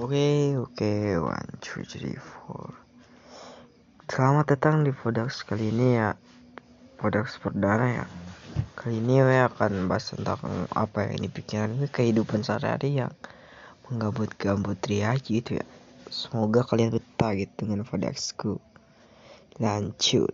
Oke, oke, one, two, three, four. Selamat datang di Podax kali ini ya. Podax perdana ya. Kali ini gue akan bahas tentang apa yang dipikiran gue kehidupan sehari-hari yang menggabut-gabut ria gitu ya. Semoga kalian betah gitu dengan Podaxku. Lanjut.